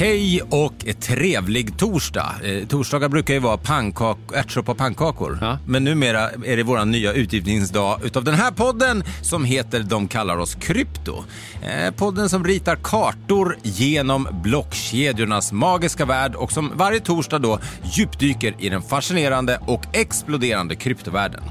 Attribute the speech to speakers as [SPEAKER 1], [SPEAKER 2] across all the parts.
[SPEAKER 1] Hej och trevlig torsdag. Eh, torsdagar brukar ju vara pannkak, ärtsoppa och pannkakor.
[SPEAKER 2] Ja.
[SPEAKER 1] Men numera är det vår nya utgivningsdag utav den här podden som heter De kallar oss Krypto. Eh, podden som ritar kartor genom blockkedjornas magiska värld och som varje torsdag då djupdyker i den fascinerande och exploderande kryptovärlden.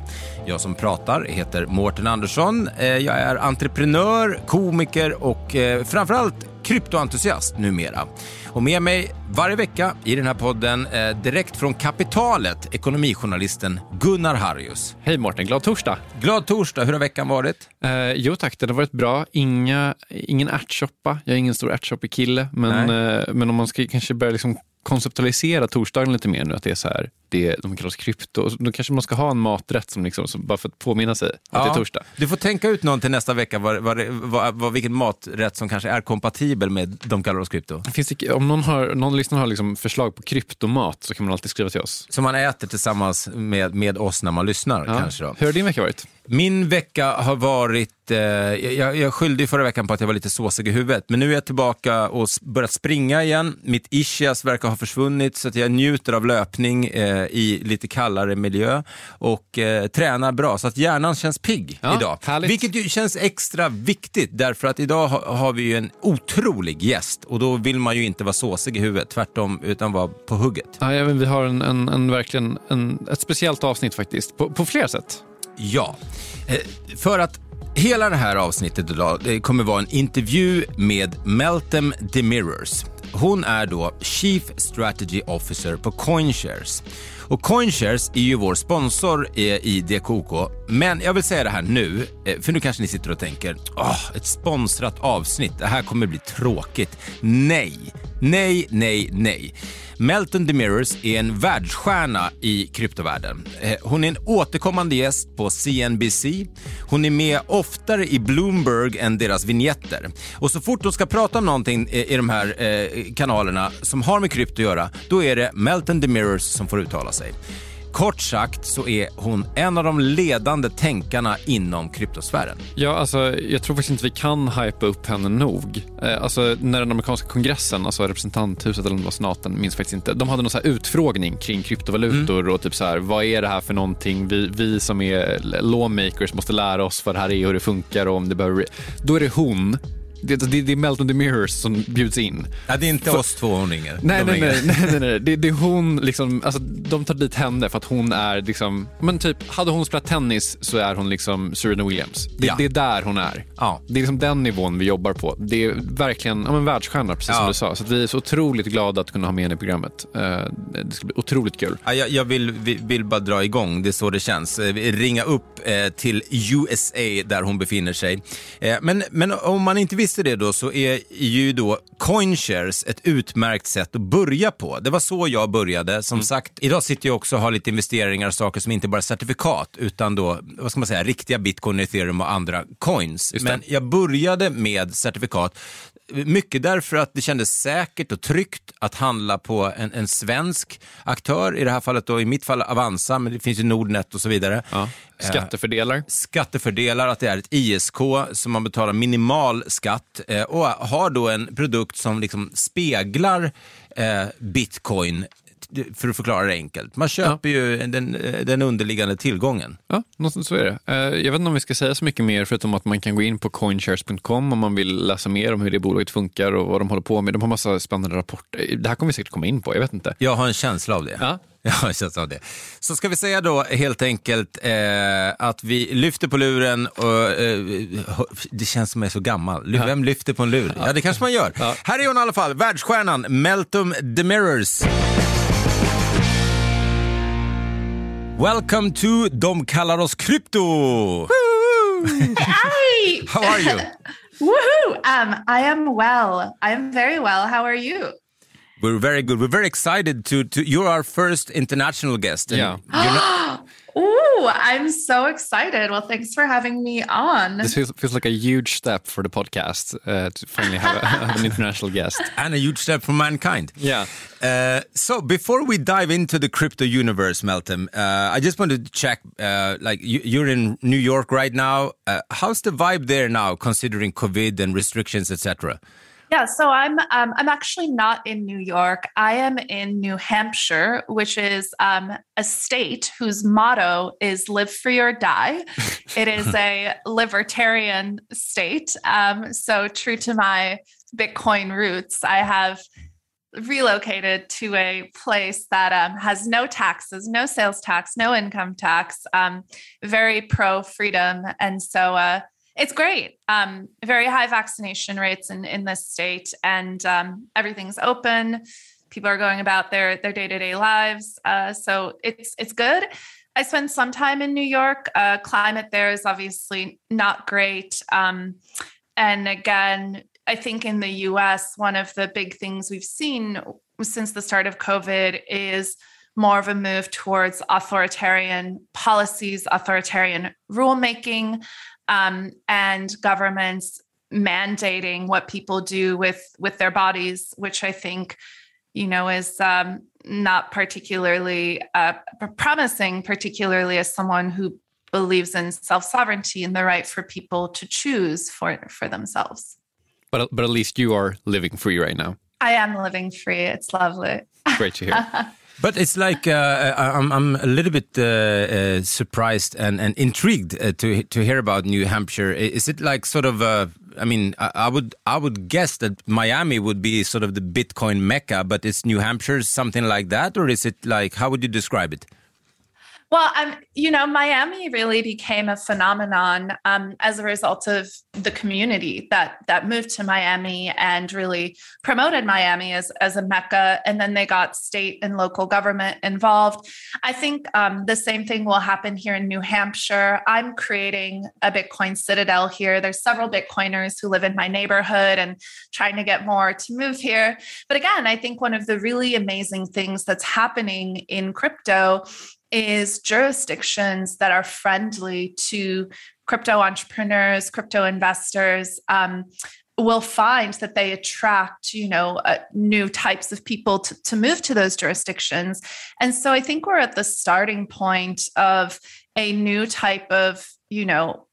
[SPEAKER 1] Jag som pratar heter Mårten Andersson. Eh, Jag är entreprenör, komiker och eh, framförallt kryptoentusiast numera. Och med mig varje vecka i den här podden, eh, direkt från Kapitalet, ekonomijournalisten Gunnar Harrius.
[SPEAKER 2] Hej Mårten, glad torsdag.
[SPEAKER 1] Glad torsdag, hur har veckan varit?
[SPEAKER 2] Eh, jo tack, den har varit bra. Inga, ingen ärtsoppa. Jag är ingen stor ärtsoppekille, men, eh, men om man ska kanske börja liksom konceptualisera torsdagen lite mer nu, att det är så här, det, de kallas krypto, då kanske man ska ha en maträtt som liksom, som bara för att påminna sig att det är torsdag.
[SPEAKER 1] Du får tänka ut någon till nästa vecka, vad, vad, vad, vilken maträtt som kanske är kompatibel med De kallar oss krypto.
[SPEAKER 2] Finns det, om någon, har, någon lyssnare har liksom förslag på kryptomat så kan man alltid skriva till oss.
[SPEAKER 1] Som man äter tillsammans med, med oss när man lyssnar kanske då.
[SPEAKER 2] Hur har din vecka varit?
[SPEAKER 1] Min vecka har varit, eh, jag, jag skyllde ju förra veckan på att jag var lite såsig i huvudet, men nu är jag tillbaka och börjat springa igen. Mitt ischias verkar ha försvunnit så att jag njuter av löpning eh, i lite kallare miljö och eh, tränar bra så att hjärnan känns pigg
[SPEAKER 2] Ja,
[SPEAKER 1] idag.
[SPEAKER 2] härligt.
[SPEAKER 1] Vilket ju känns extra viktigt därför att idag ha, har vi ju en otrolig gäst och då vill man ju inte vara såsig i huvudet, tvärtom, utan vara på hugget.
[SPEAKER 2] Ja, vi har en, en, en verkligen en, ett speciellt avsnitt faktiskt, på, på flera sätt.
[SPEAKER 1] Ja, eh, för att hela det här avsnittet idag det kommer vara en intervju med Meltem Demirers. Hon är då Chief Strategy Officer på Coinshares. Och Coinshares är ju vår sponsor i DKOK. Men jag vill säga det här nu, eh, för nu kanske ni sitter och tänker, åh, ett sponsrat avsnitt, det här kommer bli tråkigt. Nej, nej, nej, nej. Melton Demirors är en världsstjärna i kryptovärlden. Eh, hon är en återkommande gäst på CNBC. Hon är med oftare i Bloomberg än deras vignetter. Och så fort hon ska prata om någonting i de här eh, kanalerna som har med krypto att göra, då är det Melton Demirors som får uttala sig. Kort sagt så är hon en av de ledande tänkarna inom kryptosfären.
[SPEAKER 2] Ja, alltså, jag tror faktiskt inte vi kan hypa upp henne nog. Eh, alltså, när den amerikanska kongressen, alltså representanthuset eller om det var senaten, minns faktiskt inte. De hade någon så här utfrågning kring kryptovalutor och typ så här, vad är det här för någonting? Vi, vi som är lawmakers måste lära oss vad det här är och hur det funkar och om det behöver... Då är det hon, det, det, det är Melton Demirors som bjuds in.
[SPEAKER 1] Ja, det är inte oss två hon ringer.
[SPEAKER 2] Nej, nej,
[SPEAKER 1] ringer.
[SPEAKER 2] nej, nej, nej. Det, det är hon, liksom, alltså, de tar dit henne för att hon är liksom, men typ, hade hon spelat tennis så är hon liksom Serena Williams. Det,
[SPEAKER 1] Ja.
[SPEAKER 2] det är där hon är.
[SPEAKER 1] Ja.
[SPEAKER 2] Det är liksom den nivån vi jobbar på. Det är verkligen ja, men världsstjärna, precis
[SPEAKER 1] Ja.
[SPEAKER 2] som du sa. Så vi är så otroligt glada att kunna ha med henne i programmet. Eh, det ska bli otroligt kul.
[SPEAKER 1] Ja, jag, jag vill, vill, bara dra igång, det är så det känns. Eh, Ringa upp eh, till USA där hon befinner sig. Men, men om man inte visste det då så är ju då Coinshares ett utmärkt sätt att börja på. Det var så jag började. Som sagt, idag sitter jag också och har lite investeringar och saker som inte bara är certifikat utan då, vad ska man säga, riktiga bitcoin, ethereum och andra coins. Men jag började med certifikat mycket därför att det kändes säkert och tryggt att handla på en, en svensk aktör, i det här fallet då, i mitt fall Avanza, men det finns ju Nordnet och så vidare.
[SPEAKER 2] Ja. Skattefördelar.
[SPEAKER 1] Skattefördelar, att det är ett ISK som man betalar minimal skatt eh, och har då en produkt som liksom speglar eh, bitcoin för att förklara det enkelt. Man köper ju den, den underliggande tillgången.
[SPEAKER 2] Ja, något, så är det. Eh, jag vet inte om vi ska säga så mycket mer förutom att man kan gå in på coinshares.com om man vill läsa mer om hur det bolaget funkar och vad de håller på med. De har massa spännande rapporter. Det här kommer vi säkert komma in på, jag vet inte.
[SPEAKER 1] Jag har en känsla av det.
[SPEAKER 2] Ja.
[SPEAKER 1] Jag har en känsla av det. Så ska vi säga då helt enkelt eh, att vi lyfter på luren och eh, det känns som jag är så gammal. Vem lyfter på en lur? Ja, det kanske man gör.
[SPEAKER 2] Ja.
[SPEAKER 1] Här är hon i alla fall, världsstjärnan Meltum the Mirrors. Welcome to De kallar oss krypto!
[SPEAKER 3] Hi!
[SPEAKER 1] How are you?
[SPEAKER 3] Woohoo! Um, I am well. I am very well. How are you?
[SPEAKER 1] We're very good. We're very excited to, to you're our first international guest. and
[SPEAKER 2] Yeah.
[SPEAKER 1] you're not-
[SPEAKER 3] Ooh, I'm so excited. Well, thanks for having me on.
[SPEAKER 2] This feels, feels like a huge step for the podcast uh, to finally have, a, have an international guest.
[SPEAKER 1] and a huge step for mankind.
[SPEAKER 2] Yeah.
[SPEAKER 1] Uh, so before we dive into the crypto universe, Meltem, uh, I just wanted to check. Uh, like you, you're in New York right now. Uh, how's the vibe there now, considering COVID and restrictions, etc.?
[SPEAKER 3] Yeah, so I'm um, I'm actually not in New York. I am in New Hampshire, which is um, a state whose motto is "Live free or die." it is a libertarian state. Um, so true to my Bitcoin roots, I have relocated to a place that um, has no taxes, no sales tax, no income tax, um, very pro freedom. And so uh, it's great. Um, very high vaccination rates in, in this state, and um, everything's open. People are going about their their day to day lives. Uh, so it's it's good. I spent some time in New York. Uh, climate there is obviously not great. Um, and again, I think in the US, one of the big things we've seen since the start of COVID is more of a move towards authoritarian policies, authoritarian rulemaking, um, and governments mandating what people do with with their bodies, which I think, you know, is um, not particularly uh, promising, particularly as someone who believes in self sovereignty and the right for people to choose for for themselves.
[SPEAKER 2] But, but at least you are living free right now.
[SPEAKER 3] I am living free. It's lovely.
[SPEAKER 2] Great to hear.
[SPEAKER 1] But it's like uh, I'm, I'm a little bit uh, uh, surprised and, and intrigued uh, to to hear about New Hampshire. Is it like sort of? Uh, I mean, I, I would I would guess that Miami would be sort of the Bitcoin mecca, but is New Hampshire something like that, or is it like how would you describe it?
[SPEAKER 3] Well, um, you know, Miami really became a phenomenon um, as a result of the community that that moved to Miami and really promoted Miami as as a mecca. And then they got state and local government involved. I think um, the same thing will happen here in New Hampshire. I'm creating a Bitcoin citadel here. There's several Bitcoiners who live in my neighborhood and trying to get more to move here. But again, I think one of the really amazing things that's happening in crypto is jurisdictions that are friendly to crypto entrepreneurs, crypto investors. Um, will find that they attract you know uh, new types of people to, to move to those jurisdictions and so i think we're at the starting point of a new type of you know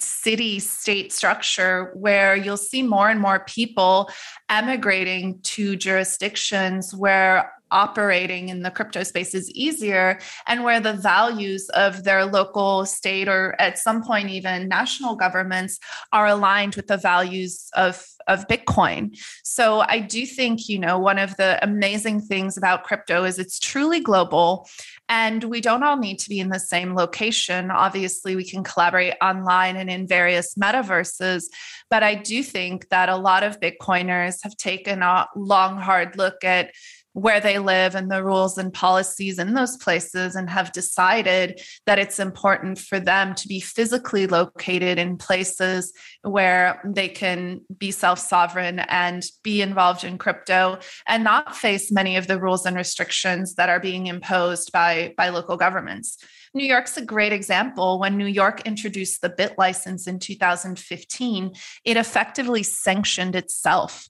[SPEAKER 3] city state structure where you'll see more and more people emigrating to jurisdictions where operating in the crypto space is easier and where the values of their local state or at some point even national governments are aligned with the values of of bitcoin. So i do think you know one of the amazing things about crypto is it's truly global and we don't all need to be in the same location. Obviously we can collaborate online and in various metaverses but i do think that a lot of bitcoiners have taken a long hard look at where they live and the rules and policies in those places and have decided that it's important for them to be physically located in places where they can be self sovereign and be involved in crypto and not face many of the rules and restrictions that are being imposed by, by local governments. New York's a great example. When New York introduced the BitLicense in 2015, it effectively sanctioned itself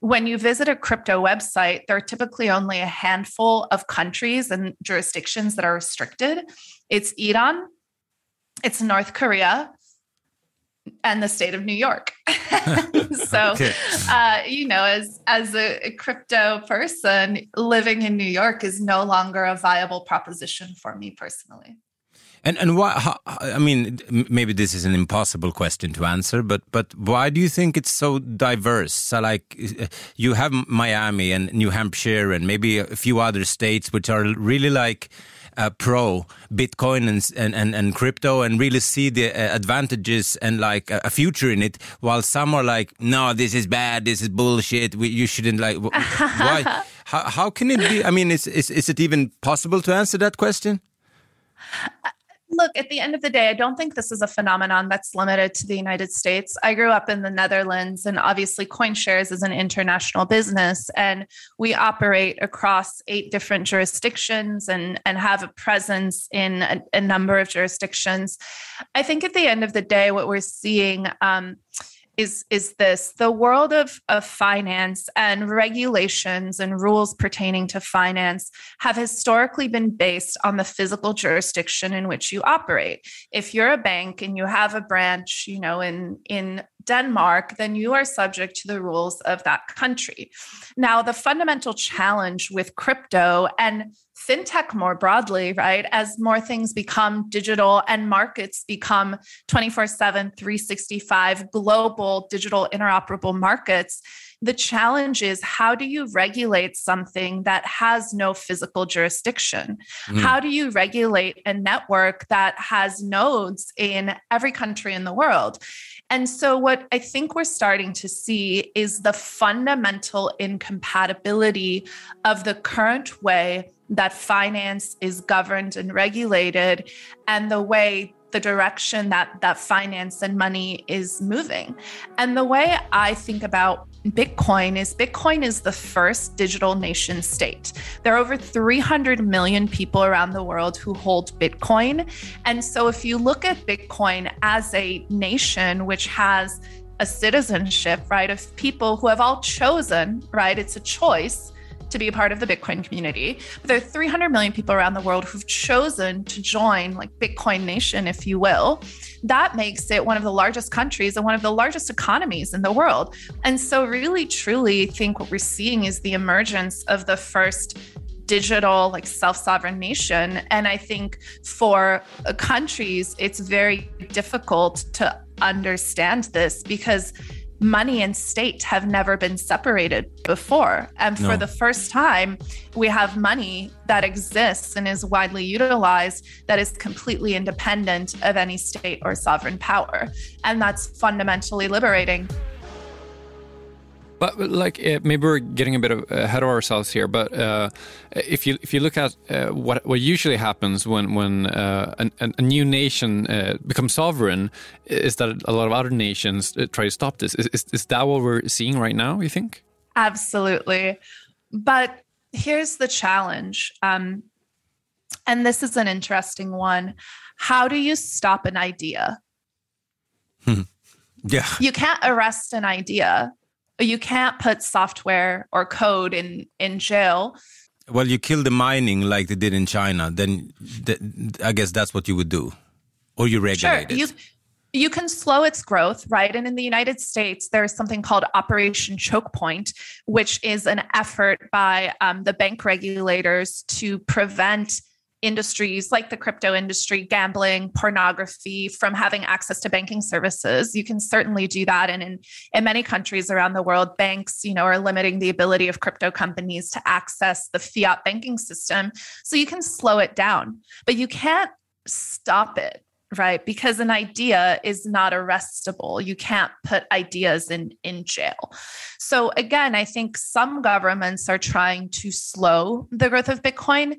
[SPEAKER 3] when you visit a crypto website, there are typically only a handful of countries and jurisdictions that are restricted. It's Iran, it's North Korea, and the state of New York. so, okay. uh, you know, as as a, a, crypto person, living in New York is no longer a viable proposition for me personally.
[SPEAKER 1] And and why? How, I mean, maybe this is an impossible question to answer, but but why do you think it's so diverse? So like, you have Miami and New Hampshire and maybe a few other states which are really like uh, pro Bitcoin and, and, and, and, crypto and really see the uh, advantages and like a, future in it, while some are like, no, this is bad, this is bullshit, we, you shouldn't like. why? How, how can it be? I mean, is, is, is it even possible to answer that question?
[SPEAKER 3] Look, at the end of the day, I don't think this is a phenomenon that's limited to the United States. I grew up in the Netherlands, and obviously, CoinShares is an international business, and we operate across eight different jurisdictions and, and have a presence in a, a number of jurisdictions. I think at the end of the day, what we're seeing. Um, is is this the world of, of finance and regulations and rules pertaining to finance have historically been based on the physical jurisdiction in which you operate. If you're a bank and you have a branch you know in in Denmark, then you are subject to the rules of that country. Now, the fundamental challenge with crypto and fintech more broadly, right? As more things become digital and markets become 24 7, 365 global digital interoperable markets, the challenge is how do you regulate something that has no physical jurisdiction? Mm. How do you regulate a network that has nodes in every country in the world? And so, what I think we're starting to see is the fundamental incompatibility of the current way that finance is governed and regulated and the way the direction that that finance and money is moving. And the way I think about Bitcoin is Bitcoin is the first digital nation state. There are over 300 million people around the world who hold Bitcoin. And so if you look at Bitcoin as a nation which has a citizenship, right, of people who have all chosen, right, it's a choice to be a part of the Bitcoin community. But there are 300 million people around the world who've chosen to join, like Bitcoin Nation, if you will. That makes it one of the largest countries and one of the largest economies in the world. And so, really, truly, think what we're seeing is the emergence of the first digital like self-sovereign nation and i think for uh, countries it's very difficult to understand this because money and state have never been separated before. And for the first time, we have money that exists and is widely utilized that is completely independent of any state or sovereign power. And that's fundamentally liberating.
[SPEAKER 2] But like uh, maybe we're getting a bit of, ahead of ourselves here. But uh, if you if you look at uh, what what usually happens when when uh, an, a new nation uh, becomes sovereign, is that a lot of other nations uh, try to stop this. Is, is, is that what we're seeing right now? You think?
[SPEAKER 3] Absolutely, but here's the challenge, um, and this is an interesting one. How do you stop an idea?
[SPEAKER 1] Hmm. Yeah.
[SPEAKER 3] You can't arrest an idea you can't put software or code in in jail.
[SPEAKER 1] Well you kill the mining like they did in china then th i guess that's what you would do. Or you regulate
[SPEAKER 3] sure,
[SPEAKER 1] it.
[SPEAKER 3] you, you can slow its growth, right? And in the United States, there's something called Operation Choke Point, which is an effort by um, the bank regulators to prevent industries like the crypto industry, gambling, pornography from having access to banking services. You can certainly do that. And in, in many countries around the world, banks, you know, are limiting the ability of crypto companies to access the fiat banking system. So you can slow it down, but you can't stop it right because an idea is not arrestable you can't put ideas in in jail so again i think some governments are trying to slow the growth of bitcoin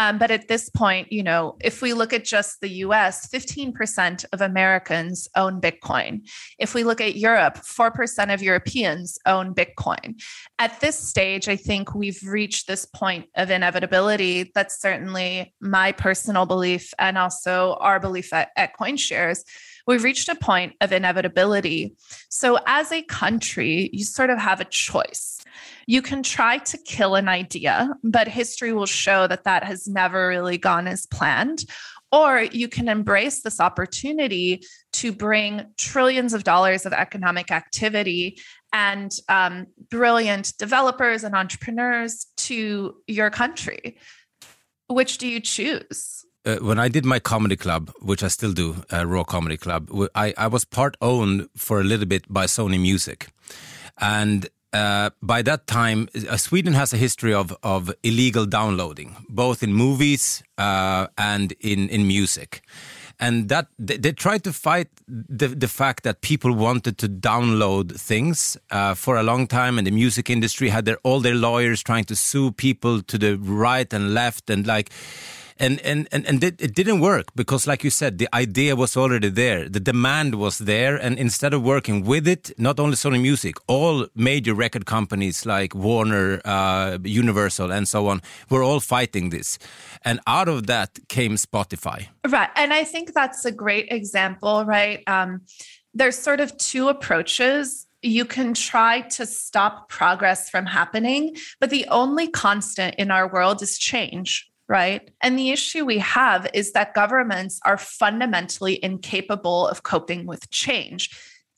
[SPEAKER 3] um, but at this point, you know, if we look at just the US, 15% of Americans own Bitcoin. If we look at Europe, 4% of Europeans own Bitcoin. At this stage, I think we've reached this point of inevitability. That's certainly my personal belief and also our belief at, at CoinShares we've reached a point of inevitability. So, as a country, you sort of have a choice. You can try to kill an idea, but history will show that that has never really gone as planned. or you can embrace this opportunity to bring trillions of dollars of economic activity and um, brilliant developers and entrepreneurs to your country. Which do you choose?
[SPEAKER 1] Uh, when I did my comedy club, which I still do, uh, Raw Comedy Club, I, I was part owned for a little bit by Sony Music. And uh, by that time, uh, Sweden has a history of, of illegal downloading, both in movies uh, and in, in music and that they, they, tried to fight the the fact that people wanted to download things uh, for a long time, and the music industry had their all their lawyers trying to sue people to the right and left, and like and and and, and it, it, didn't work because like you said the idea was already there. The demand was there. And instead of working with it not only sony music all major record companies like warner uh, universal and so on were all fighting this. And out of that came spotify.
[SPEAKER 3] Right. And i think that's a great example right? Um, there's sort of two approaches. You can try to stop progress from happening, but the only constant in our world is change, right? And the issue we have is that governments are fundamentally incapable of coping with change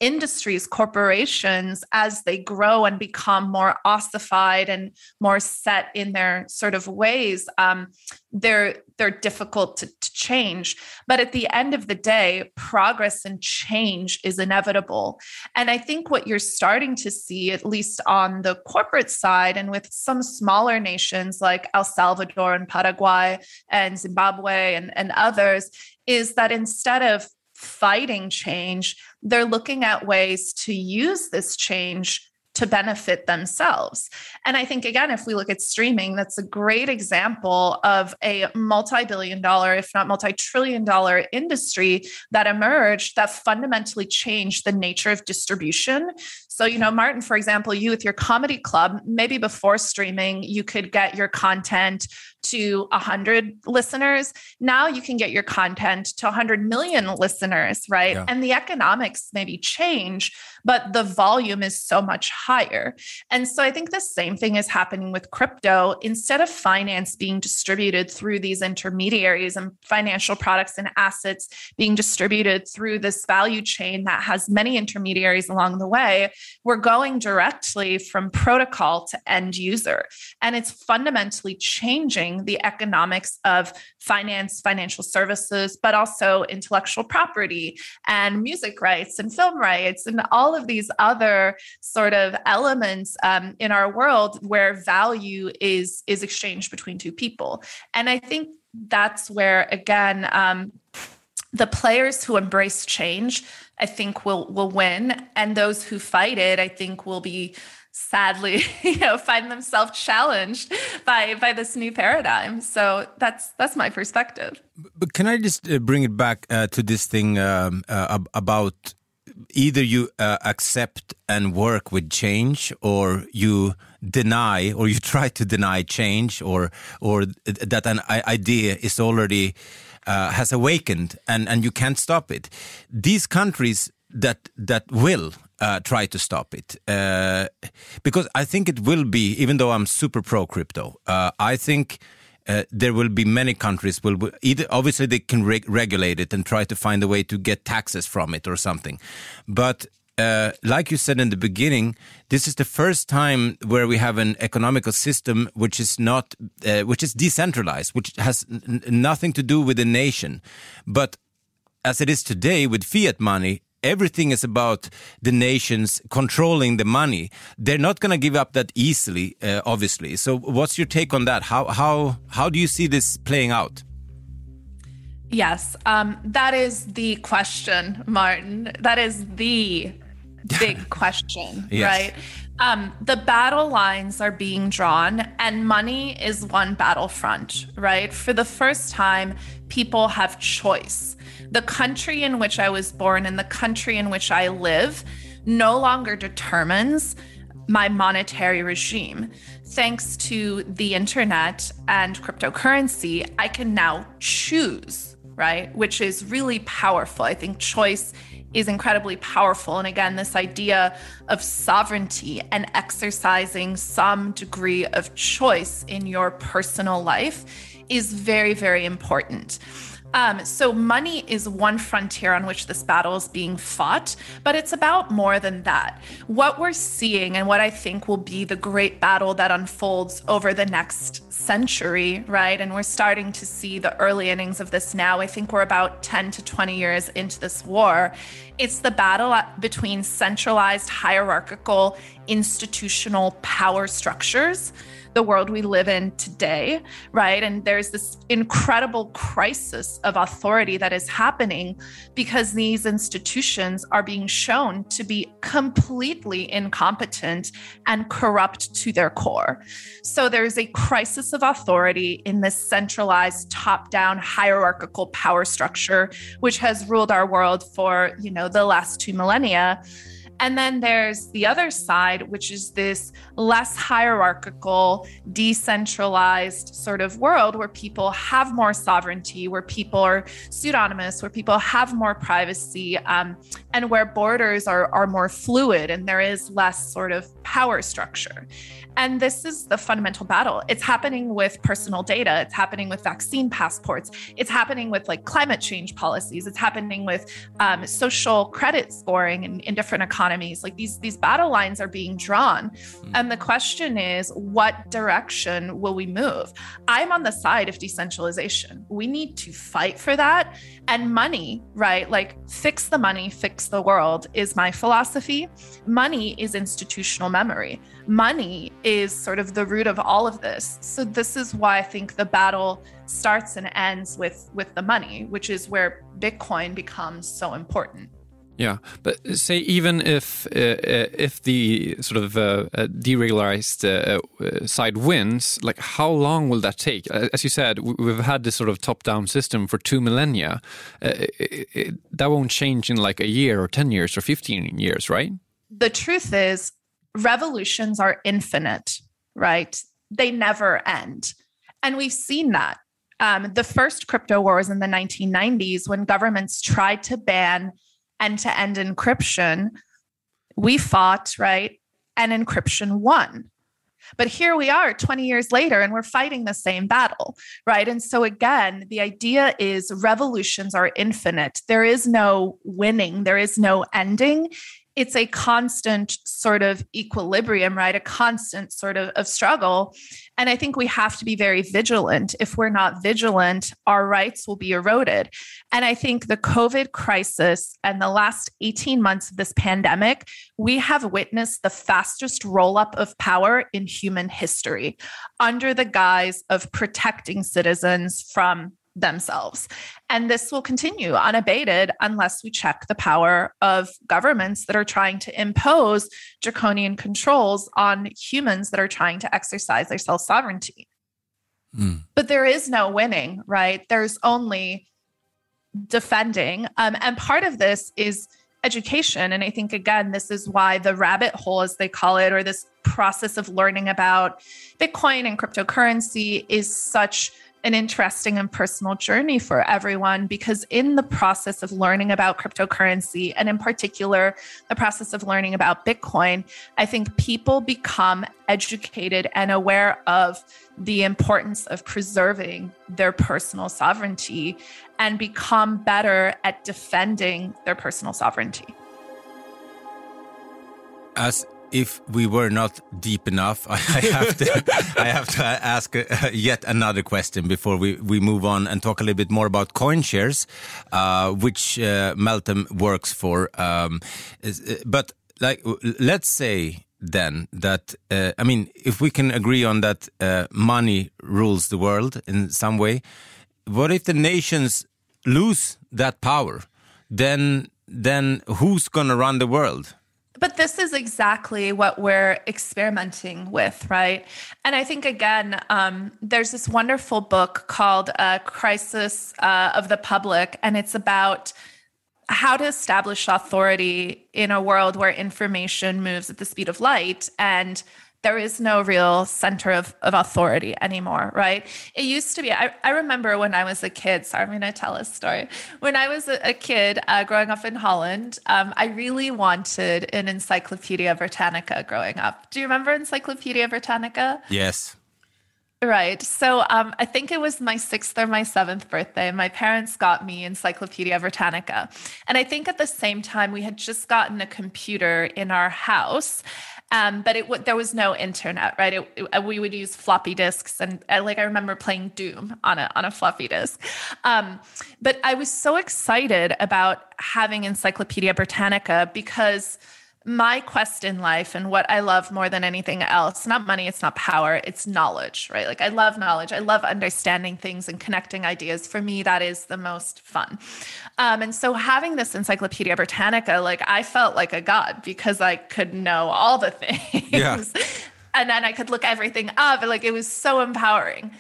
[SPEAKER 3] industries, corporations, as they grow and become more ossified and more set in their sort of ways, um, they're they're difficult to, to change. But at the end of the day, progress and change is inevitable. And I think what you're starting to see, at least on the corporate side, and with some smaller nations like El Salvador and Paraguay and Zimbabwe and, and others, is that instead of fighting change, they're looking at ways to use this change to benefit themselves. And I think, again, if we look at streaming, that's a great example of a multi billion dollar, if not multi trillion dollar industry that emerged that fundamentally changed the nature of distribution. So, you know, Martin, for example, you with your comedy club, maybe before streaming, you could get your content to 100 listeners. Now you can get your content to 100 million listeners, right? Yeah. And the economics maybe change, but the volume is so much higher. And so I think the same thing is happening with crypto. Instead of finance being distributed through these intermediaries and financial products and assets being distributed through this value chain that has many intermediaries along the way, we're going directly from protocol to end user. And it's fundamentally changing the economics of finance, financial services, but also intellectual property and music rights and film rights and all of these other sort of elements um, in our world where value is is exchanged between two people. And I think that's where again um, the players who embrace change i think will will win. And those who fight it i think will be sadly you know find themselves challenged by by this new paradigm. So that's that's my perspective.
[SPEAKER 1] But can i just uh, bring it back uh, to this thing um, uh, about either you uh, accept and work with change or you deny or you try to deny change or or that an idea is already uh, has awakened and and you can't stop it these countries that that will uh, try to stop it uh, because I think it will be. Even though I'm super pro crypto, uh, I think. Uh, there will be many countries will either obviously they can re regulate it and try to find a way to get taxes from it or something but uh, like you said in the beginning, this is the first time where we have an economical system which is not, uh, which is decentralized, which has nothing to do with the nation. But as it is today with fiat money, everything is about the nations controlling the money. They're not going to give up that easily, uh, obviously. So, what's your take on that? How how how do you see this playing out?
[SPEAKER 3] Yes, um, that is the question, Martin. That is the big question, yes. right? Um, the battle lines are being drawn, and money is one battlefront, right? For the first time, people have choice the country in which I was born and the country in which I live no longer determines my monetary regime. Thanks to the internet and cryptocurrency, I can now choose, right? Which is really powerful. I think choice is incredibly powerful. And again, this idea of sovereignty and exercising some degree of choice in your personal life is very, very important. Um, so, money is one frontier on which this battle is being fought, but it's about more than that. What we're seeing, and what I think will be the great battle that unfolds over the next century, right? And we're starting to see the early innings of this now. I think we're about 10 to 20 years into this war. It's the battle between centralized, hierarchical, institutional power structures the world we live in today, right? And there's this incredible crisis of authority that is happening because these institutions are being shown to be completely incompetent and corrupt to their core. So there's a crisis of authority in this centralized top-down hierarchical power structure which has ruled our world for, you know, the last two millennia. And then there's the other side, which is this less hierarchical, decentralized sort of world where people have more sovereignty, where people are pseudonymous, where people have more privacy, um, and where borders are, are more fluid and there is less sort of power structure. And this is the fundamental battle. It's happening with personal data, it's happening with vaccine passports, it's happening with like climate change policies, it's happening with um, social credit scoring in, in different economies. Like these, these battle lines are being drawn. Mm. And the question is, what direction will we move? I'm on the side of decentralization. We need to fight for that. And money, right? Like fix the money, fix the world is my philosophy. Money is institutional memory money is sort of the root of all of this. So this is why I think the battle starts and ends with with the money, which is where Bitcoin becomes so important.
[SPEAKER 2] Yeah, but say even if uh, if the sort of uh, uh deregularized uh, uh, side wins, like how long will that take? As you said, we've had this sort of top-down system for two millennia. It, it, that won't change in like a year or ten years or fifteen years, right?
[SPEAKER 3] The truth is, revolutions are infinite, right? They never end. And we've seen that. Um, the first crypto wars in the 1990s, when governments tried to ban end to end encryption, we fought, right? And encryption won. But here we are 20 years later, and we're fighting the same battle, right? And so, again, the idea is revolutions are infinite. There is no winning, there is no ending it's a constant sort of equilibrium, right? A constant sort of, of struggle. And I think we have to be very vigilant. If we're not vigilant, our rights will be eroded. And I think the COVID crisis and the last 18 months of this pandemic, we have witnessed the fastest roll up of power in human history under the guise of protecting citizens from themselves. And this will continue unabated unless we check the power of governments that are trying to impose draconian controls on humans that are trying to exercise their self sovereignty. Mm. But there is no winning, right? There's only defending. Um, and part of this is education. And I think, again, this is why the rabbit hole, as they call it, or this process of learning about Bitcoin and cryptocurrency is such an interesting and personal journey for everyone because in the process of learning about cryptocurrency and in particular the process of learning about bitcoin i think people become educated and aware of the importance of preserving their personal sovereignty and become better at defending their personal sovereignty.
[SPEAKER 1] As if we were not deep enough, I, have to I have to ask uh, yet another question before we, we move on and talk a little bit more about CoinShares, uh, which uh, Meltem works for. Um, is, uh, but like, let's say then that uh, I mean, if we can agree on that, uh, money rules the world in some way. What if the nations lose that power? Then then who's going to run the world?
[SPEAKER 3] But this is exactly what we're experimenting with, right? And I think, again, um, there's this wonderful book called uh, Crisis uh, of the Public, and it's about how to establish authority in a world where information moves at the speed of light. And there is no real center of, of authority anymore, right? It used to be, I, I remember when I was a kid, sorry, I'm going to tell a story. When I was a, a kid uh, growing up in Holland, um, I really wanted an Encyclopedia Britannica growing up. Do you remember Encyclopedia Britannica?
[SPEAKER 1] Yes.
[SPEAKER 3] Right. So um, I think it was my sixth or my seventh birthday. My parents got me Encyclopedia Britannica. And I think at the same time, we had just gotten a computer in our house. Um, but it there was no internet, right? It, it, we would use floppy disks, and uh, like I remember playing Doom on a on a floppy disk. Um, but I was so excited about having Encyclopedia Britannica because my quest in life and what I love more than anything else, not money, it's not power, it's knowledge, right? Like I love knowledge. I love understanding things and connecting ideas. For me, that is the most fun. Um, and so having this Encyclopedia Britannica, like I felt like a god because I could know all the things. Yeah. and then I could look everything up. Like it was so empowering.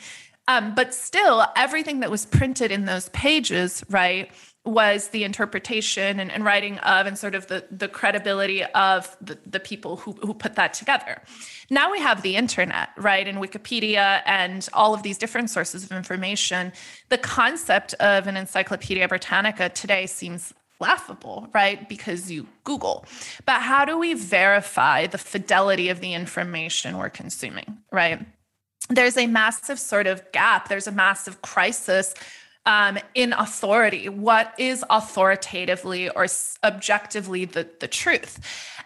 [SPEAKER 3] Um, but still, everything that was printed in those pages, right? Was the interpretation and, and, writing of and sort of the, the credibility of the, the people who, who put that together. Now we have the internet, right, and Wikipedia and all of these different sources of information. The concept of an Encyclopedia Britannica today seems laughable, right? Because you Google. But how do we verify the fidelity of the information we're consuming, right? There's a massive sort of gap, there's a massive crisis um, in authority. What is authoritatively or objectively the, the truth?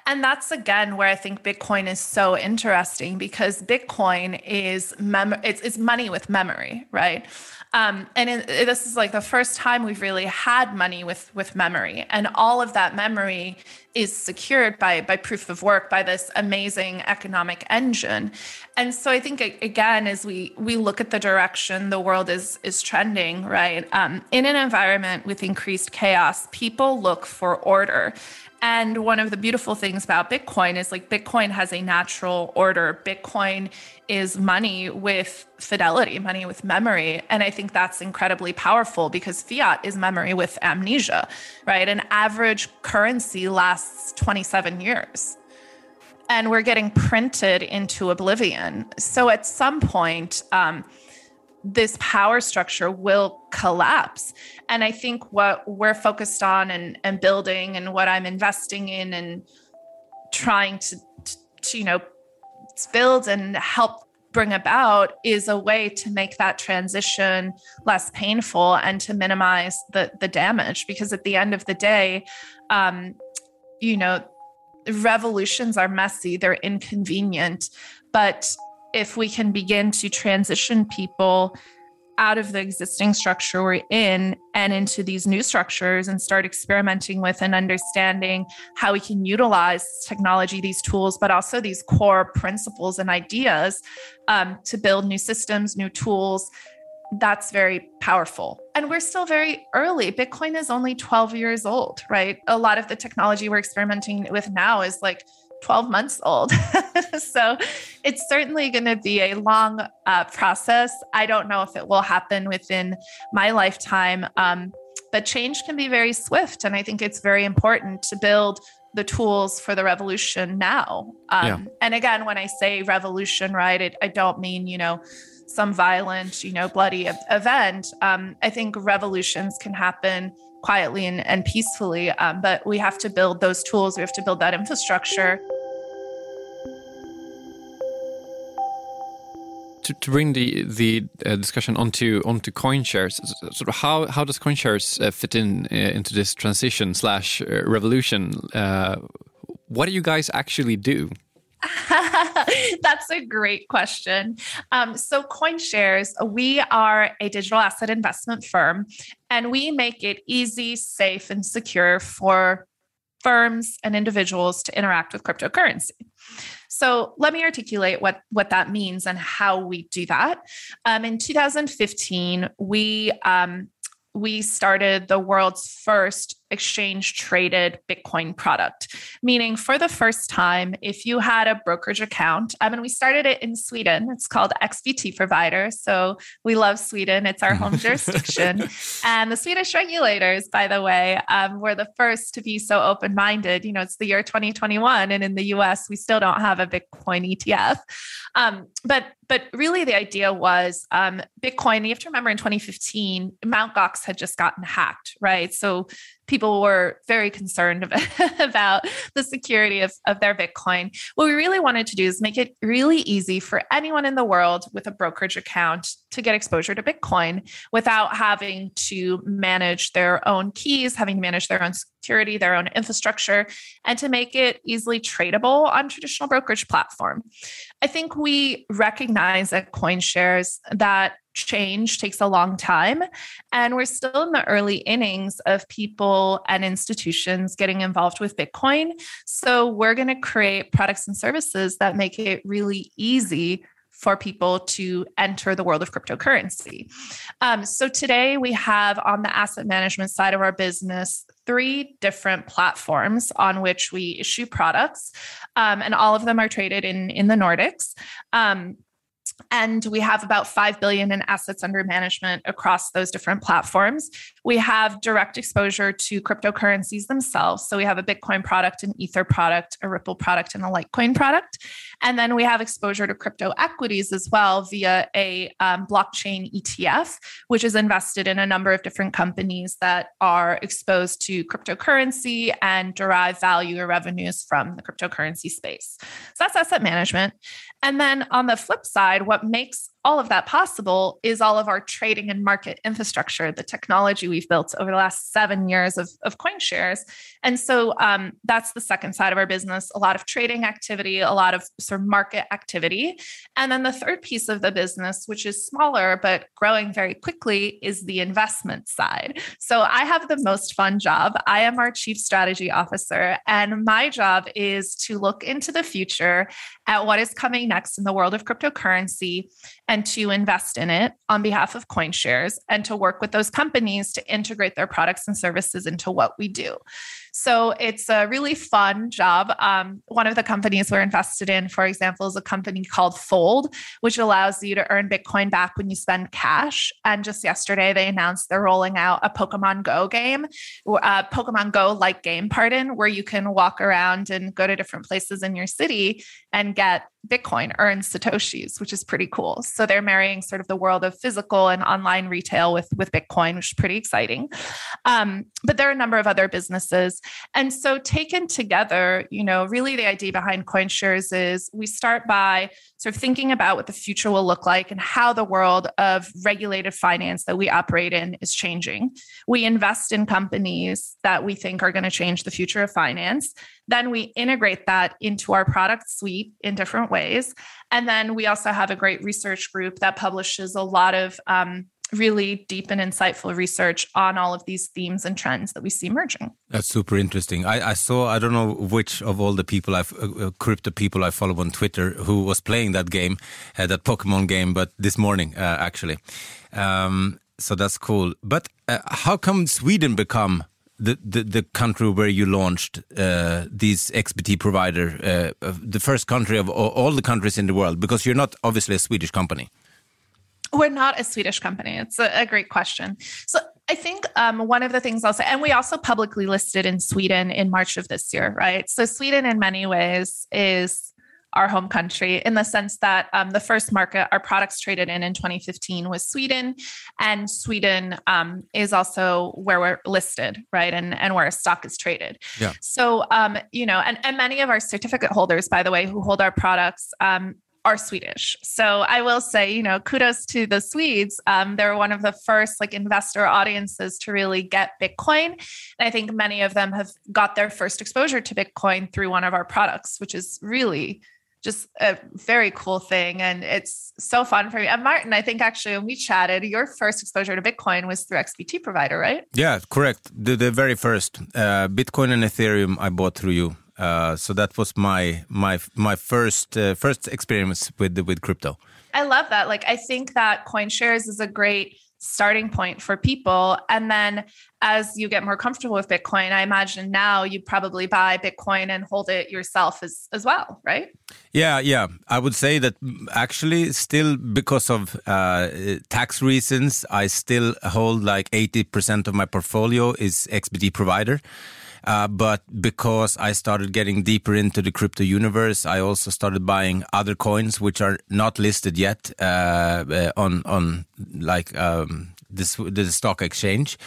[SPEAKER 3] And that's again where I think Bitcoin is so interesting because Bitcoin is mem- it's, it's money with memory, right? Um, and this is like the first time we've really had money with with memory, and all of that memory is secured by by proof of work by this amazing economic engine. And so I think again, as we we look at the direction the world is is trending, right? Um, in an environment with increased chaos, people look for order. And one of the beautiful things about Bitcoin is like Bitcoin has a natural order. Bitcoin is money with fidelity, money with memory. And I think that's incredibly powerful because fiat is memory with amnesia, right? An average currency lasts 27 years. And we're getting printed into oblivion. So at some point, um, this power structure will collapse. And I think what we're focused on and, and building and what I'm investing in and trying to, to, you know, build and help bring about is a way to make that transition less painful and to minimize the the damage. Because at the end of the day um, you know revolutions are messy they're inconvenient. But if we can begin to transition people out of the existing structure we're in and into these new structures and start experimenting with and understanding how we can utilize technology, these tools, but also these core principles and ideas um, to build new systems, new tools. That's very powerful. And we're still very early. Bitcoin is only 12 years old, right? A lot of the technology we're experimenting with now is like 12 months old. so it's certainly going to be a long uh, process. I don't know if it will happen within my lifetime, um, but change can be very swift. And I think it's very important to build the tools for the revolution now. Um, yeah. And again, when I say revolution, right, it, I don't mean, you know, some violent, you know, bloody event. Um, I think revolutions can happen quietly and, and peacefully. Um, but we have to build those tools, we have to build that infrastructure.
[SPEAKER 2] To, to bring the the uh, discussion onto onto CoinShares, sort of how how does CoinShares uh, fit in uh, into this transition slash uh, revolution? Uh, what do you guys actually do?
[SPEAKER 3] That's a great question. Um, so, CoinShares, we are a digital asset investment firm, and we make it easy, safe, and secure for firms and individuals to interact with cryptocurrency. So let me articulate what, what that means and how we do that. Um, in 2015, we um, we started the world's first exchange traded Bitcoin product, meaning for the first time, if you had a brokerage account, I mean, we started it in Sweden. It's called XBT Provider. So we love Sweden, it's our home jurisdiction. And the Swedish regulators, by the way, um, were the first to be so open minded. You know, it's the year 2021, and in the US, we still don't have a Bitcoin ETF. Um, but but really the idea was um, Bitcoin. You have to remember in 2015, Mt. Gox had just gotten hacked, right? So people were very concerned about the security of, of their Bitcoin. What we really wanted to do is make it really easy for anyone in the world with a brokerage account to get exposure to Bitcoin without having to manage their own keys, having to manage their own security, their own infrastructure, and to make it easily tradable on traditional brokerage platform. I think we recognize at CoinShares that change takes a long time. And we're still in the early innings of people and institutions getting involved with Bitcoin. So we're going to create products and services that make it really easy for people to enter the world of cryptocurrency. Um, so today we have on the asset management side of our business three different platforms on which we issue products, um, and all of them are traded in in the Nordics. Um, and we have about 5 billion in assets under management across those different platforms we have direct exposure to cryptocurrencies themselves. So we have a bitcoin product an ether product a ripple product and a litecoin product. And then we have exposure to crypto equities as well via a um, blockchain etf which is invested in a number of different companies that are exposed to cryptocurrency and derive value or revenues from the cryptocurrency space. So that's asset management. And then on the flip side, what makes all of that possible is all of our trading and market infrastructure, the technology we've built over the last seven years of, of CoinShares. And so um, that's the second side of our business a lot of trading activity, a lot of sort of market activity. And then the third piece of the business, which is smaller but growing very quickly, is the investment side. So I have the most fun job. I am our chief strategy officer, and my job is to look into the future at what is coming next in the world of cryptocurrency and to invest in it on behalf of CoinShares and to work with those companies to integrate their products and services into what we do. So it's a really fun job. Um, one of the companies we're invested in, for example, is a company called Fold, which allows you to earn Bitcoin back when you spend cash. And just yesterday, they announced they're rolling out a Pokemon Go game, uh, Pokemon Go like game, pardon, where you can walk around and go to different places in your city and get Bitcoin, earn Satoshis, which is pretty cool. So they're marrying sort of the world of physical and online retail with, with Bitcoin, which is pretty exciting. Um, but there are a number of other businesses. And so taken together, you know, really the idea behind CoinShares is we start by sort of thinking about what the future will look like and how the world of regulated finance that we operate in is changing. We invest in companies that we think are going to change the future of finance. Then we integrate that into our product suite in different ways. And then we also have a great research group that publishes a lot of um, really deep and insightful research on all of these themes and trends that we see emerging.
[SPEAKER 1] That's super interesting. I, I saw, I don't know which of all the people I've, uh, uh crypto people I follow on Twitter who was playing that game, uh, that Pokemon game, but this morning, uh, actually. Um, so that's cool. But uh, how come Sweden become the, the, the country where you launched uh, these XBT provider, the first country of all the countries in the world? Because you're not obviously a Swedish company.
[SPEAKER 3] We're not a Swedish company. It's a, a great question. So I think um, one of the things I'll say, and we also publicly listed in Sweden in March of this year, right? So Sweden, in many ways, is our home country in the sense that um, the first market our products traded in in 2015 was Sweden, and Sweden um, is also where we're listed, right, and and where our stock is traded. Yeah. So um, you know, and and many of our certificate holders, by the way, who hold our products, um, are Swedish. So I will say, you know, kudos to the Swedes. Um, they're one of the first like investor audiences to really get Bitcoin. And I think many of them have got their first exposure to Bitcoin through one of our products, which is really just a very cool thing. And it's so fun for me. And Martin, I think actually when we chatted, your first exposure to Bitcoin was through XBT provider, right?
[SPEAKER 1] Yeah, correct. The, the very first uh, Bitcoin and Ethereum I bought through you. Uh, so that was my my my first uh, first experience with with crypto.
[SPEAKER 3] I love that. Like I think that CoinShares is a great starting point for people and then as you get more comfortable with bitcoin i imagine now you probably buy bitcoin and hold it yourself as as well right
[SPEAKER 1] yeah yeah i would say that actually still because of uh, tax reasons i still hold like 80% of my portfolio is xbt provider uh, but because I started getting deeper into the crypto universe, I also started buying other coins which are not listed yet uh, uh on on like um, this the stock exchange.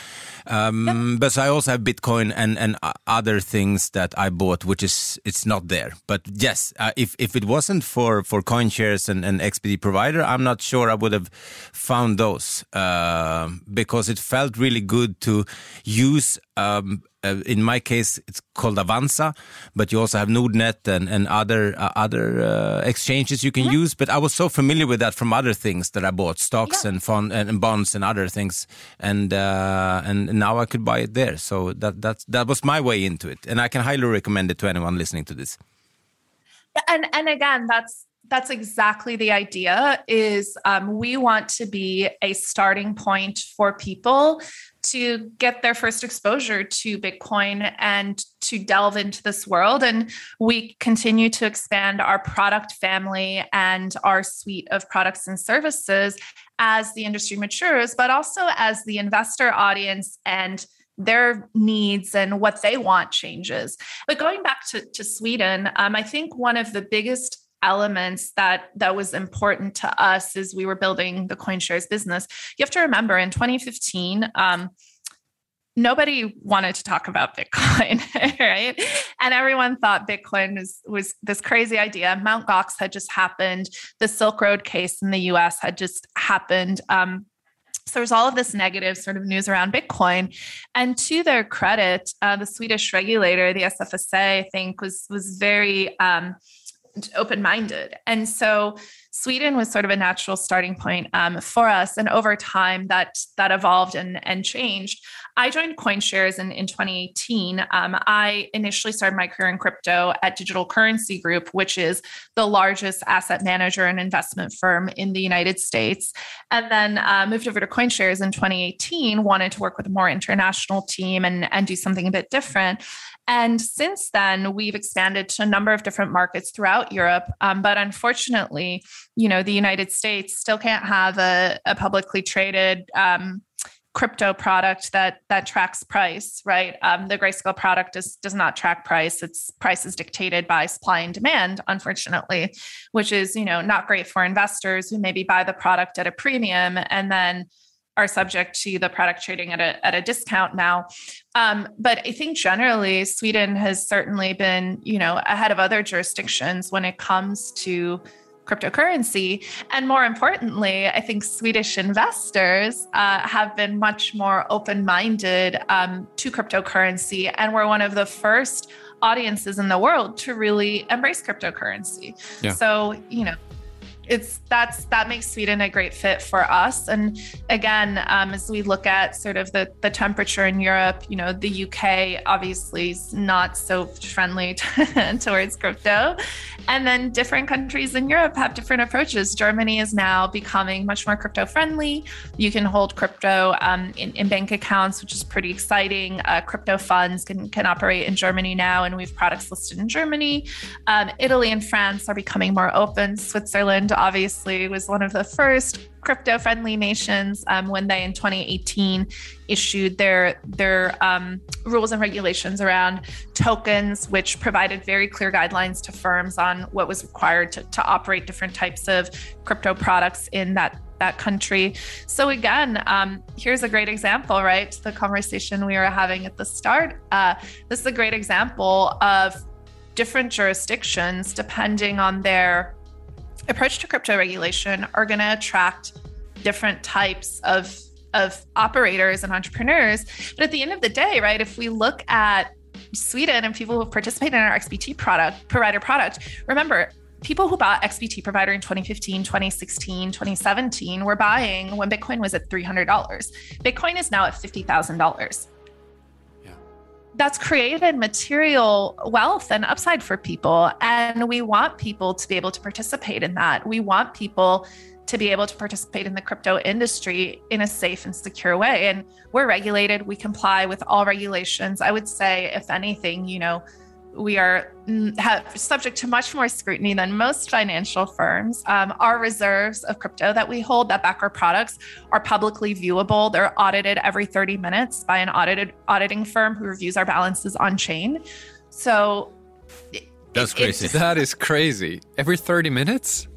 [SPEAKER 1] Um, But I also have Bitcoin and and other things that I bought, which is it's not there. But yes, uh, if if it wasn't for for CoinShares and and XBT Provider, I'm not sure I would have found those uh, because it felt really good to use. Um, uh, in my case, it's called Avanza, but you also have Nordnet and, and other uh, other uh, exchanges you can use. But I was so familiar with that from other things that I bought, stocks and fund and, and bonds and other things, and uh, and now I could buy it there. So that that that was my way into it, and I can highly recommend it to anyone listening to this.
[SPEAKER 3] and and again that's that's exactly the idea is um, we want to be a starting point for people to get their first exposure to bitcoin and to delve into this world and we continue to expand our product family and our suite of products and services as the industry matures but also as the investor audience and their needs and what they want changes. But going back to, to Sweden, um, I think one of the biggest elements that that was important to us as we were building the CoinShares business. You have to remember in 2015, um, nobody wanted to talk about Bitcoin, right? And everyone thought Bitcoin was, was this crazy idea. Mount Gox had just happened. The Silk Road case in the US had just happened. Um, so there's all of this negative sort of news around Bitcoin. And to their credit, uh, the Swedish regulator, the SFSA, I think, was was very um, open-minded. And so Sweden was sort of a natural starting point um, for us. And over time, that that evolved and, and changed. I joined CoinShares in, in 2018. Um, I initially started my career in crypto at Digital Currency Group, which is the largest asset manager and investment firm in the United States. And then uh, moved over to CoinShares in 2018, wanted to work with a more international team and, and do something a bit different. And since then, we've expanded to a number of different markets throughout Europe. Um, but unfortunately, you know, the United States still can't have a, a publicly traded um, crypto product that that tracks price, right? Um, the Grayscale product does does not track price. Its price is dictated by supply and demand, unfortunately, which is you know not great for investors who maybe buy the product at a premium and then are subject to the product trading at a, at a discount now. Um, but I think generally Sweden has certainly been, you know, ahead of other jurisdictions when it comes to cryptocurrency. And more importantly, I think Swedish investors uh, have been much more open minded um, to cryptocurrency. And we're one of the first audiences in the world to really embrace cryptocurrency.
[SPEAKER 2] Yeah.
[SPEAKER 3] So, you know, it's that's that makes Sweden a great fit for us. And again, um, as we look at sort of the the temperature in Europe, you know, the UK obviously is not so friendly towards crypto, and then different countries in Europe have different approaches. Germany is now becoming much more crypto friendly. You can hold crypto um, in, in bank accounts, which is pretty exciting. Uh, crypto funds can can operate in Germany now, and we have products listed in Germany. Um, Italy and France are becoming more open. Switzerland obviously was one of the first crypto friendly nations um, when they in 2018 issued their their um, rules and regulations around tokens which provided very clear guidelines to firms on what was required to, to operate different types of crypto products in that that country. So again um, here's a great example right? The conversation we were having at the start. Uh, this is a great example of different jurisdictions depending on their approach to crypto regulation are going to attract different types of of operators and entrepreneurs. But at the end of the day right if we look at sweden and people who participate in our xbt product provider product remember people who bought xbt provider in 2015 2016 2017 were buying when bitcoin was at $300 bitcoin is now at $50000 that's created material wealth and upside for people. And we want people to be able to participate in that. We want people to be able to participate in the crypto industry in a safe and secure way. And we're regulated, we comply with all regulations. I would say, if anything, you know, we are have, subject to much more scrutiny than most financial firms. Um, our reserves of crypto that we hold that back our products are publicly viewable. They're audited every 30 minutes by an audited auditing firm who reviews our balances on chain. So
[SPEAKER 1] That's crazy.
[SPEAKER 2] That is crazy. Every 30 minutes?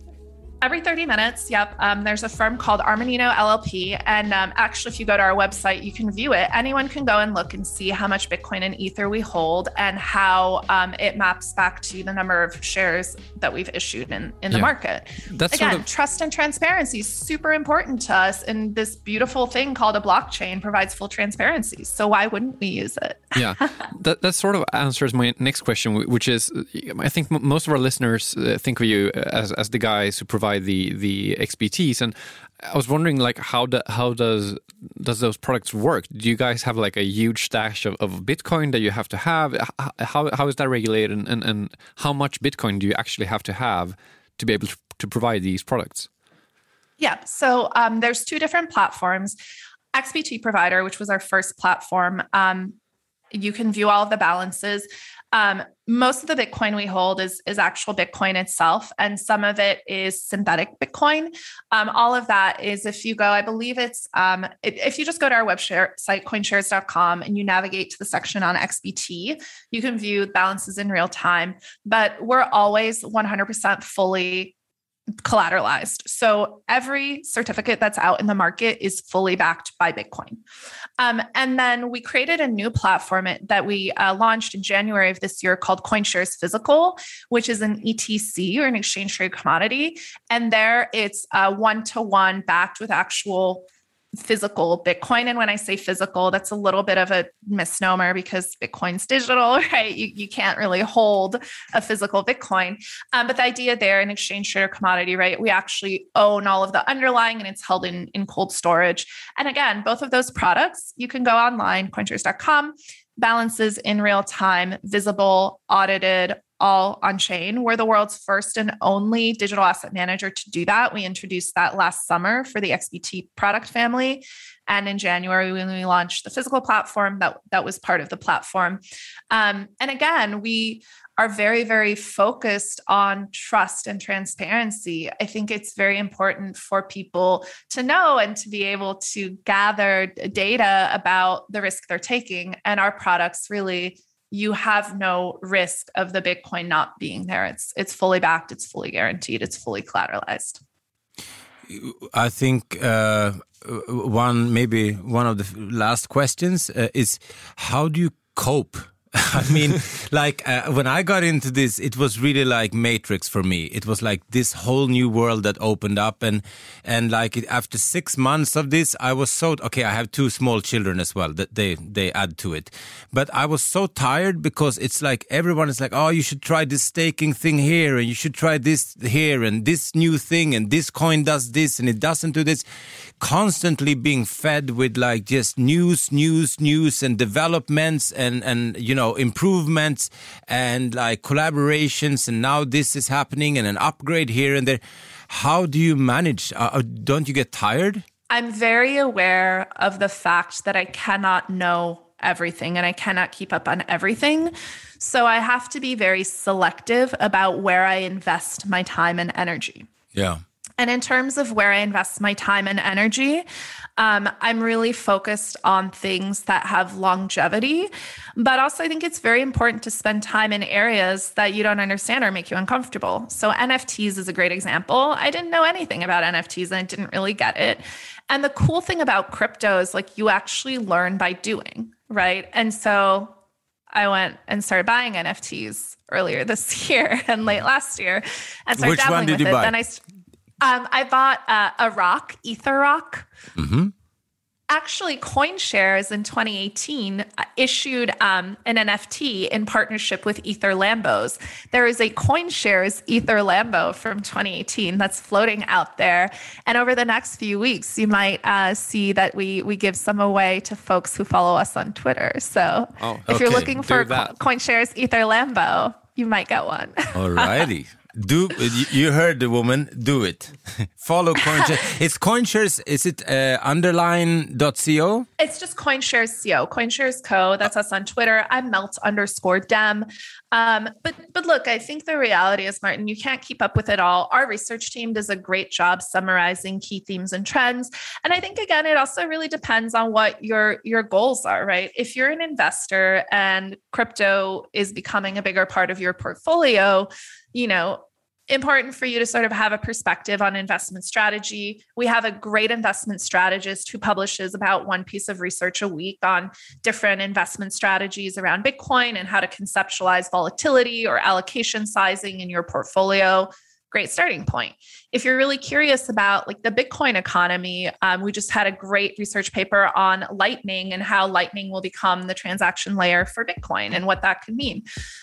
[SPEAKER 3] Every 30 minutes, yep. Um, there's a firm called Armanino LLP. And um, actually, if you go to our website, you can view it. Anyone can go and look and see how much Bitcoin and Ether we hold and how um, it maps back to the number of shares that we've issued in, in the
[SPEAKER 2] Yeah.
[SPEAKER 3] market.
[SPEAKER 2] That's
[SPEAKER 3] Again,
[SPEAKER 2] sort of-
[SPEAKER 3] trust and transparency is super important to us. And this beautiful thing called a blockchain provides full transparency. So why wouldn't we use it?
[SPEAKER 2] yeah, that that sort of answers my next question, which is, I think m- most of our listeners uh, think of you as as the guys who provide the the XBTs, and I was wondering, like, how do, how does does those products work? Do you guys have like a huge stash of, of Bitcoin that you have to have? How how is that regulated, and, and and how much Bitcoin do you actually have to have to be able to, to provide these products?
[SPEAKER 3] Yeah. So um, there's two different platforms. XBT Provider, which was our first platform, um, you can view all of the balances. Um, most of the Bitcoin we hold is is actual Bitcoin itself, and some of it is synthetic Bitcoin. Um, all of that is if you go, I believe it's um, if if you just go to our website, coinshares.com, and you navigate to the section on XBT, you can view balances in real time. But we're always 100% fully collateralized. So every certificate that's out in the market is fully backed by Bitcoin. Um, and then we created a new platform that we uh, launched in January of this year called CoinShares Physical, which is an ETC or an exchange trade commodity. And there it's one to one backed with actual physical Bitcoin. And when I say physical, that's a little bit of a misnomer because Bitcoin's digital, right? You, you can't really hold a physical Bitcoin. Um, but the idea there in exchange traded commodity, right? We actually own all of the underlying and it's held in, in cold storage. And again, both of those products, you can go online, coinshares.com, balances in real time, visible, audited, all on chain. We're the world's first and only digital asset manager to do that. We introduced that last summer for the XBT product family. And in January, when we launched the physical platform, that, that was part of the platform. Um, and again, we are very, very focused on trust and transparency. I think it's very important for people to know and to be able to gather data about the risk they're taking. And our products really you have no risk of the Bitcoin not being there. It's it's fully backed, it's fully guaranteed, it's fully collateralized.
[SPEAKER 1] I think uh, one maybe one of the last questions uh, is how do you cope? I mean, like uh, when I got into this, it was really like Matrix for me. It was like this whole new world that opened up, and and like it, after six months of this, I was so okay. I have two small children as well that they they add to it, but I was so tired because it's like everyone is like, oh, you should try this staking thing here, and you should try this here, and this new thing, and this coin does this, and it doesn't do this. Constantly being fed with like just news, news, news, and developments, and and you know improvements and like collaborations and now this is happening and an upgrade here and there how do you manage uh, don't you get tired
[SPEAKER 3] I'm very aware of the fact that I cannot know everything and I cannot keep up on everything. So I have to be very selective about where I invest my time and energy.
[SPEAKER 1] yeah
[SPEAKER 3] And in terms of where I invest my time and energy, um, I'm really focused on things that have longevity. But also, I think it's very important to spend time in areas that you don't understand or make you uncomfortable. So, NFTs is a great example. I didn't know anything about NFTs and I didn't really get it. And the cool thing about crypto is like you actually learn by doing, right? And so I went and started buying NFTs earlier this year and late last year, and started
[SPEAKER 1] Which one
[SPEAKER 3] dabbling
[SPEAKER 1] did
[SPEAKER 3] with
[SPEAKER 1] you
[SPEAKER 3] it.
[SPEAKER 1] buy?
[SPEAKER 3] Then I, um, I bought uh, a rock, Ether Rock.
[SPEAKER 1] Mm-hmm.
[SPEAKER 3] Actually, CoinShares in 2018 uh, issued um, an NFT in partnership with Ether Lambos. There is a CoinShares Ether Lambo from 2018 that's floating out there, and over the next few weeks, you might uh, see that we we give some away to folks who follow us on Twitter. So,
[SPEAKER 2] Oh,
[SPEAKER 3] if you're looking for. CoinShares Ether Lambo, you might get one.
[SPEAKER 1] alrighty do you- heard the woman do it follow coinshares it's coinshares is it uh, underline.co
[SPEAKER 3] It's just CoinShares Co. CoinShares Co. That's us on Twitter. I'm Melt underscore Dem. Um, but but look, I think the reality is, Martin, you can't keep up with it all. Our research team does a great job summarizing key themes and trends. And I think again, it also really depends on what your your goals are, right? If you're an investor and crypto is becoming a bigger part of your portfolio, you know, important for you to sort of have a perspective on investment strategy. We have a great investment strategist who publishes about one piece of research a week on different investment strategies around Bitcoin and how to conceptualize volatility or allocation sizing in your portfolio great starting point. If you're really curious about like the Bitcoin economy, um, we just had a great research paper on Lightning and how Lightning will become the transaction layer for Bitcoin and what that could mean.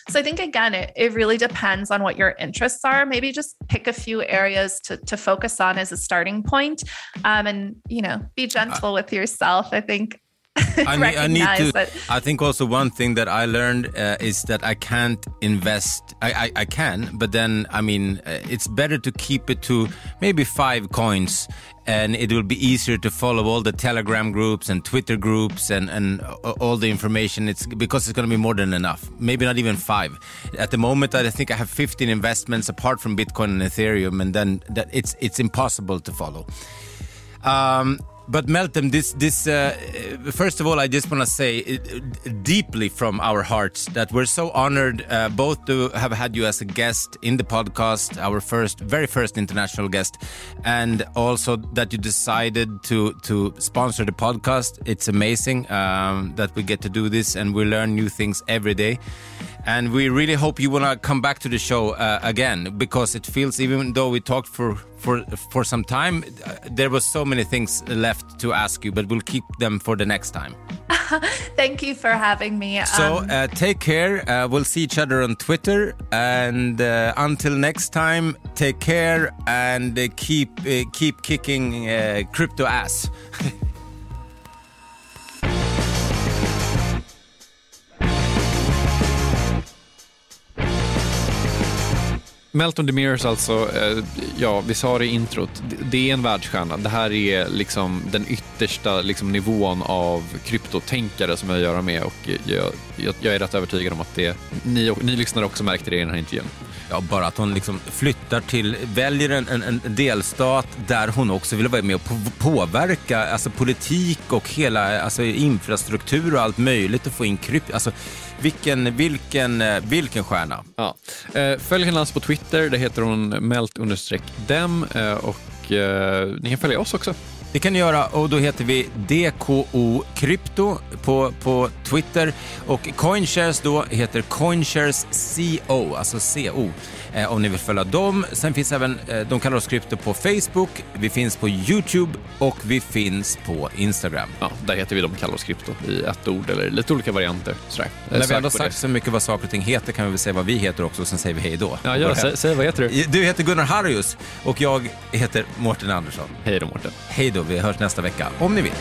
[SPEAKER 3] So I think again, it, it really depends on what your interests are. Maybe just pick a few areas to, to focus on as a starting point, um, and you know, be gentle with yourself. I think
[SPEAKER 1] I need, I need to. I think also one thing that I learned uh, is that I can't invest. I, I, I can, but then I mean, uh, it's better to keep it to maybe five coins, and it will be easier to follow all the Telegram groups and Twitter groups and and all the information. It's because it's going to be more than enough. Maybe not even five. At the moment, I think I have 15 investments apart from Bitcoin and Ethereum, and then that it's it's impossible to follow. Um, but Meltem, this this uh, first of all, I just want to say uh, deeply from our hearts that we're so honored uh, both to have had you as a guest in the podcast, our first, very first international guest, and also that you decided to to sponsor the podcast. It's amazing um, that we get to do this, and we learn new things every day. And we really hope you want to come back to the show uh, again because it feels, even though we talked for for for some time, uh, there was so many things left to ask you, but we'll keep them for the next time.
[SPEAKER 3] Thank you for having me.
[SPEAKER 1] So um, uh, take care. Uh, we'll see each other on Twitter, and uh, until next time, take care and uh, keep keep kicking crypto ass.
[SPEAKER 2] Melton Demirs alltså, eh, ja vi sa det i introt, det är en världsstjärna. Det här är liksom den yttersta liksom, nivån av kryptotänkare som jag har att göra med och jag, jag, jag, är rätt övertygad om att det, ni, ni lyssnare också märkte det i den här intervjun.
[SPEAKER 1] Ja, bara att hon liksom flyttar till, väljer en, en, en, delstat där hon också vill vara med och påverka alltså politik och hela alltså infrastruktur och allt möjligt och få in krypto. Alltså, vilken, vilken, eh, vilken stjärna.
[SPEAKER 2] Ja. Eh, följ henne alltså på Twitter, det heter hon melt-dem eh, och ni kan följa oss också.
[SPEAKER 1] Det kan ni göra och då heter vi DKO Krypto på, på Twitter. Och Coinshares då heter Coinshares CO, alltså CO eh, om ni vill följa dem. Sen finns även, eh, de kallar oss Krypto på Facebook, vi finns på YouTube och vi finns på Instagram.
[SPEAKER 2] Ja, där heter vi De kallar oss Krypto i ett ord eller lite olika varianter. Sådär.
[SPEAKER 1] När vi ändå sagt så mycket vad saker och ting heter kan vi väl säga vad vi heter också och sen säger vi hej då.
[SPEAKER 2] Ja, gör Sä, säg vad heter du?
[SPEAKER 1] Du heter Gunnar Harrius och jag heter Mårten Andersson.
[SPEAKER 2] Hej då Mårten.
[SPEAKER 1] Hej då, vi hörs nästa vecka om ni vill.